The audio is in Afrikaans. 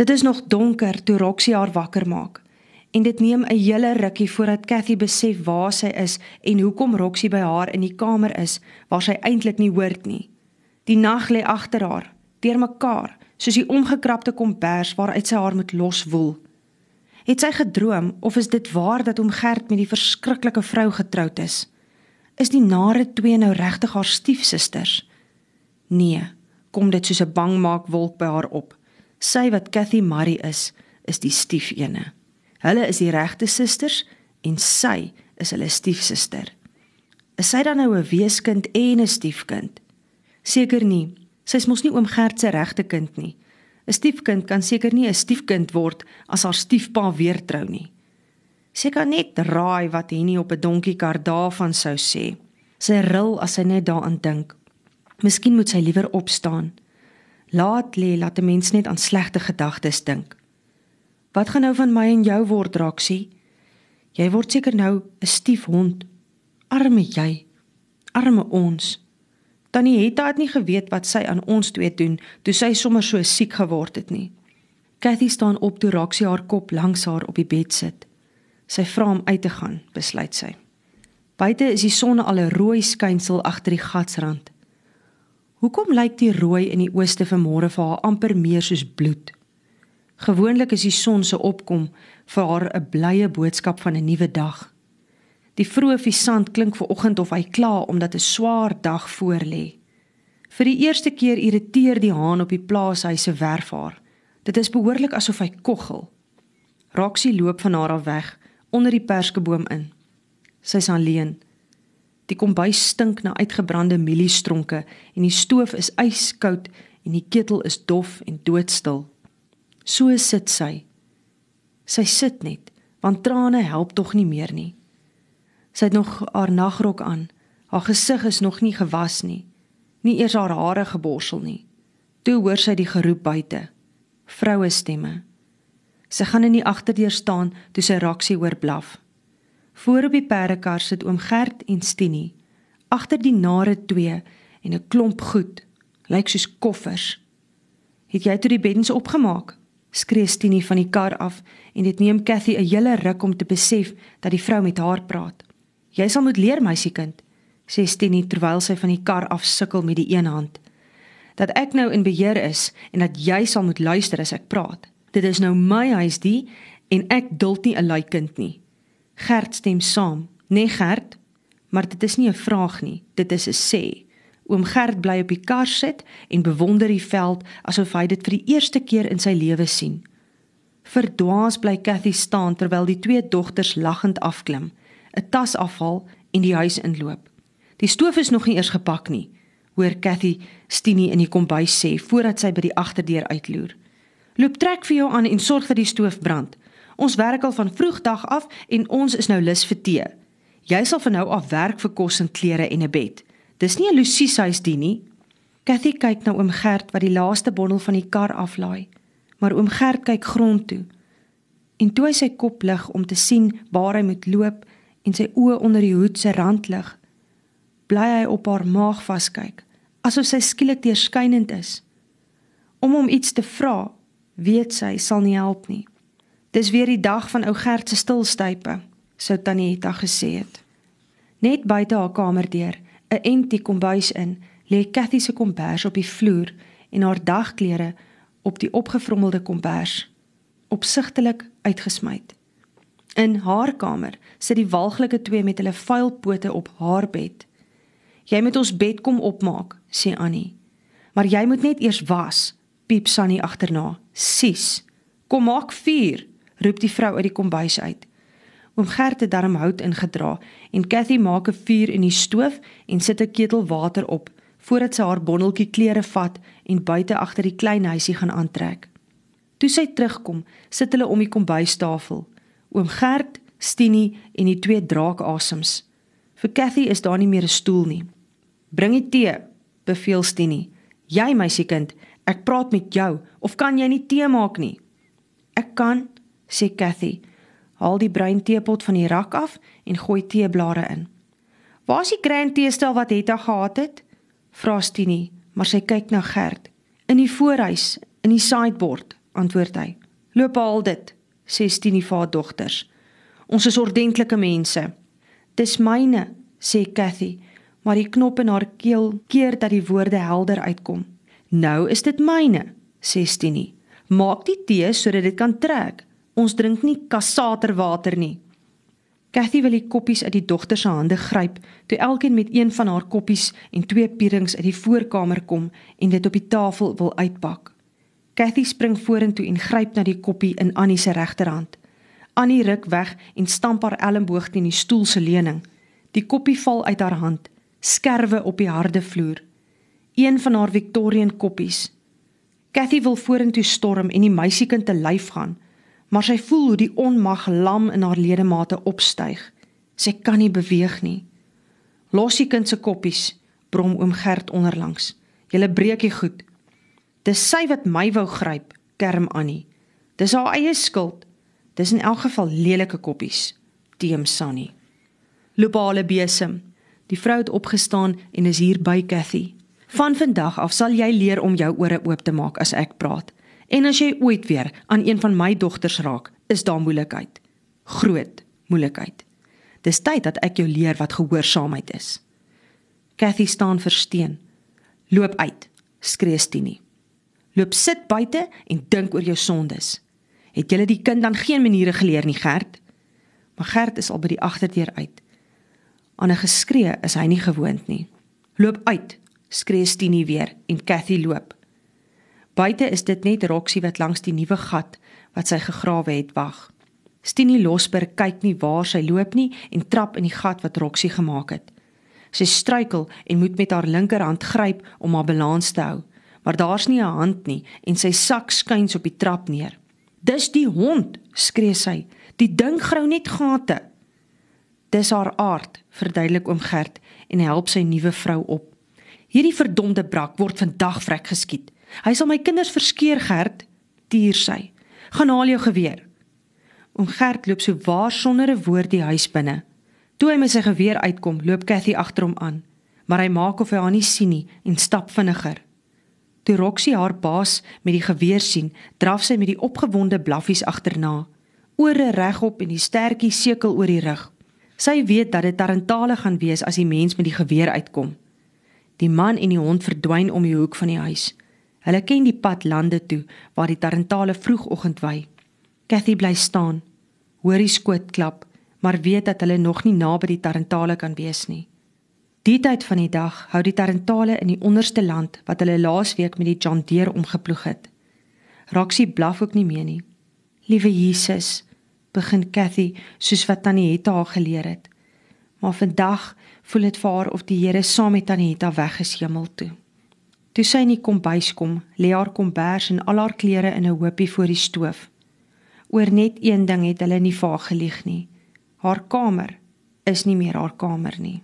Dit is nog donker toe Roxie haar wakker maak. En dit neem 'n hele rukkie voordat Cathy besef waar sy is en hoekom Roxie by haar in die kamer is waar sy eintlik nie hoort nie. Die nag lê agter haar, deurmekaar, soos die omgekrapte kombers waaruit sy haar moet loswoel. Het sy gedroom of is dit waar dat oom Gert met die verskriklike vrou getroud is? Is die nare twee nou regtig haar stiefsusters? Nee, kom dit soos 'n bangmaakwolk by haar op. Sy wat Cathy Murray is, is die stiefene. Hulle is die regte susters en sy is hulle stiefsuster. Is sy dan nou 'n weeskind en 'n stiefkind? Seker nie. Sy's mos nie oom Gert se regte kind nie. 'n Stiefkind kan seker nie 'n stiefkind word as haar stiefpa weer trou nie. Sy kan net raai wat Henny op 'n donkiekar daarvan sou sê. Sy ril as sy net daaraan dink. Miskien moet sy liewer opstaan. Laat lê laat 'n mens net aan slegte gedagtes dink. Wat gaan nou van my en jou word, Raksie? Jy word seker nou 'n stiefhond. Arme jy. Arme ons. Tannie Hetta het nie geweet wat sy aan ons twee doen toe sy sommer so siek geword het nie. Cathy staan op toe Raksie haar kop langs haar op die bed sit. Sy vra hom uit te gaan, besluit sy. Buite is die son al 'n rooi skynsel agter die gatsrand. Hoekom lyk die rooi in die ooste vanmôre vir haar amper meer soos bloed? Gewoonlik is die son se opkom vir haar 'n blye boodskap van 'n nuwe dag. Die vroeë visant klink ver oggend of hy kla omdat 'n swaar dag voorlê. Vir die eerste keer irriteer die haan op die plaashuis se werf haar. Dit is behoorlik asof hy koggel. Roxie loop van haar af weg onder die perskeboom in. Sy's alleen. Die kombuis stink na uitgebrande mieliestronke en die stoof is yskoud en die ketel is dof en doodstil. So sit sy. Sy sit net, want trane help tog nie meer nie. Sy het nog haar nagrok aan. Haar gesig is nog nie gewas nie. Nie eers haar hare geborsel nie. Toe hoor sy die geroep buite. Vroue stemme. Sy gaan in die agterdeur staan toe sy Raksie hoor blaf. Voor op die perdekar sit oom Gert en Stinie. Agter die nare twee en 'n klomp goed, lyk soos koffers. Het jy toe die beddens opgemaak? skree Stinie van die kar af en dit neem Cathy 'n hele ruk om te besef dat die vrou met haar praat. Jy sal moet leer, meisiekind, sê Stinie terwyl sy van die kar af sukkel met die een hand. Dat ek nou in beheer is en dat jy sal moet luister as ek praat. Dit is nou my huis die en ek duld nie 'n lui kind nie. Gert stem saam. Nee Gert, maar dit is nie 'n vraag nie, dit is 'n sê. Oom Gert bly op die kar sit en bewonder die veld asof hy dit vir die eerste keer in sy lewe sien. Verdwaas bly Cathy staan terwyl die twee dogters lagend afklim, 'n tas afhaal en die huis inloop. Die stoof is nog nie eers gepak nie, hoor Cathy Stinie in die kombuis sê voordat sy by die agterdeur uitloer. Loop trek vir jou aan en sorg dat die stoof brand. Ons werk al van vroegdag af en ons is nou lus vir tee. Jy sal van nou af werk vir kos en klere en 'n bed. Dis nie 'n Lucie se huis die nie. Cathy kyk na oom Gert wat die laaste bondel van die kar aflaai, maar oom Gert kyk grond toe. En toe hy sy kop lig om te sien waar hy moet loop en sy oë onder die hoed se rand lig, bly hy op haar maag vaskyk, asof sy skielik deurskynend is. Om hom iets te vra, weet sy sal nie help nie. Dis weer die dag van ou Gert se stilstype, sou Tannie Hetta gesê het. Net buite haar kamerdeur, 'n entie kombuis in, lê Cathy se kombers op die vloer en haar dagklere op die opgevrommelde kombers, opsigtelik uitgesmy. In haar kamer sit die walglike twee met hulle vuil pote op haar bed. "Jy moet ons bed kom opmaak," sê Annie. "Maar jy moet net eers was," piep Sunny agterna. "Sis, kom maak vuur," roep die vrou uit die kombuis uit. Oom Gert het darm hout ingedra en Cathy maak 'n vuur in die stoof en sit 'n ketel water op voordat sy haar bondeltjie klere vat en buite agter die klein huisie gaan aantrek. Toe sy terugkom, sit hulle om die kombuistafel. Oom Gert, Stinie en die twee draakasems. Vir Cathy is daar nie meer 'n stoel nie. "Bring die tee," beveel Stinie. "Jy meisiekind, Ek praat met jou of kan jy nie tee maak nie? Ek kan, sê Cathy. Haal die bruin teepot van die rak af en gooi teeblare in. Waar is die grand teestel wat Hetta gehad het? Vra Stinie, maar sy kyk na Gert. In die voorhuis, in die sideboard, antwoord hy. "Loop al dit," sê Stinie vir haar dogters. "Ons is ordentlike mense." "Dis myne," sê Cathy, maar die knop in haar keel keer dat die woorde helder uitkom. "Nou is dit myne," sê Stinie. "Maak die tee sodat dit kan trek. Ons drink nie kassaterwater nie." Cathy wil die koppies uit die dogter se hande gryp, toe elkeen met een van haar koppies en twee pierings uit die voorkamer kom en dit op die tafel wil uitpak. Cathy spring vorentoe en gryp na die koppie in Annie se regterhand. Annie ruk weg en stamp haar elmboog teen die stoel se leuning. Die koppie val uit haar hand, skerwe op die harde vloer. Een van haar Victorian koppies. Cathy wil vorentoe storm en die meisiekind te lyf gaan maar sy voel hoe die onmag lam in haar ledemate opstyg. Sy kan nie beweeg nie. Los die kind se koppies, brom oom Gert onderlangs. Julle breek die goed. Dis sy wat my wou gryp, kerm Annie. Dis haar eie skuld. Dis in elk geval lelike koppies, teem Sunny. Loop alle besem. Die vrou het opgestaan en is hier by Cathy. Van vandag af sal jy leer om jou ore oop te maak as ek praat. En as jy ooit weer aan een van my dogters raak, is daar moeilikheid. Groot moeilikheid. Dis tyd dat ek jou leer wat gehoorsaamheid is. Cathy staan versteen. Loop uit, skree Stinie. Loop sit buite en dink oor jou sondes. Het jy die kind dan geen maniere geleer nie, Gert? Maar Gert is al by die agterdeur uit. Aan 'n geskree is hy nie gewoond nie. Loop uit, skree Stinie weer en Cathy loop. Buite is dit net Roxie wat langs die nuwe gat wat sy gegrawe het wag. Stinie Losberg kyk nie waar sy loop nie en trap in die gat wat Roxie gemaak het. Sy struikel en moet met haar linkerhand gryp om haar balans te hou, maar daar's nie 'n hand nie en sy sak skuins op die trap neer. "Dis die hond," skree sy. "Die ding grou net gate." Dis haar aard, verduidelik oom Gert en help sy nuwe vrou op. Hierdie verdomde brak word vandag vrek geskiet. Hy sal my kinders verskeur, Gert, tier sy. Gaan haal jou geweer. Oom Gert loop so waar sonder 'n woord die huis binne. Toe hy met sy geweer uitkom, loop Cathy agter hom aan, maar hy maak of hy haar nie sien nie en stap vinniger. Toe Roxie haar baas met die geweer sien, draf sy met die opgewonde blaffies agterna, ore regop en die stertjie sekel oor die rug. Sy weet dat dit tarantale gaan wees as die mens met die geweer uitkom. Die man en die hond verdwyn om die hoek van die huis. Hulle ken die pad lande toe waar die tarantale vroegoggend wy. Cathy bly staan, hoor die skoot klap, maar weet dat hulle nog nie naby die tarantale kan wees nie. Die tyd van die dag hou die tarantale in die onderste land wat hulle laasweek met die John Deere omgeploeg het. Roxie blaf ook nie meer nie. Liewe Jesus, begin Cathy soos wat Tannie Hetta haar geleer het. Maar vandag voel dit vir haar of die Here saam met Tannie Hetta weg is hemel toe. Toe sy in die kombuis kom, lê haar kombers en al haar klere in 'n hoopie voor die stoof. Oor net een ding het hulle nie vaag gelieg nie. Haar kamer is nie meer haar kamer nie.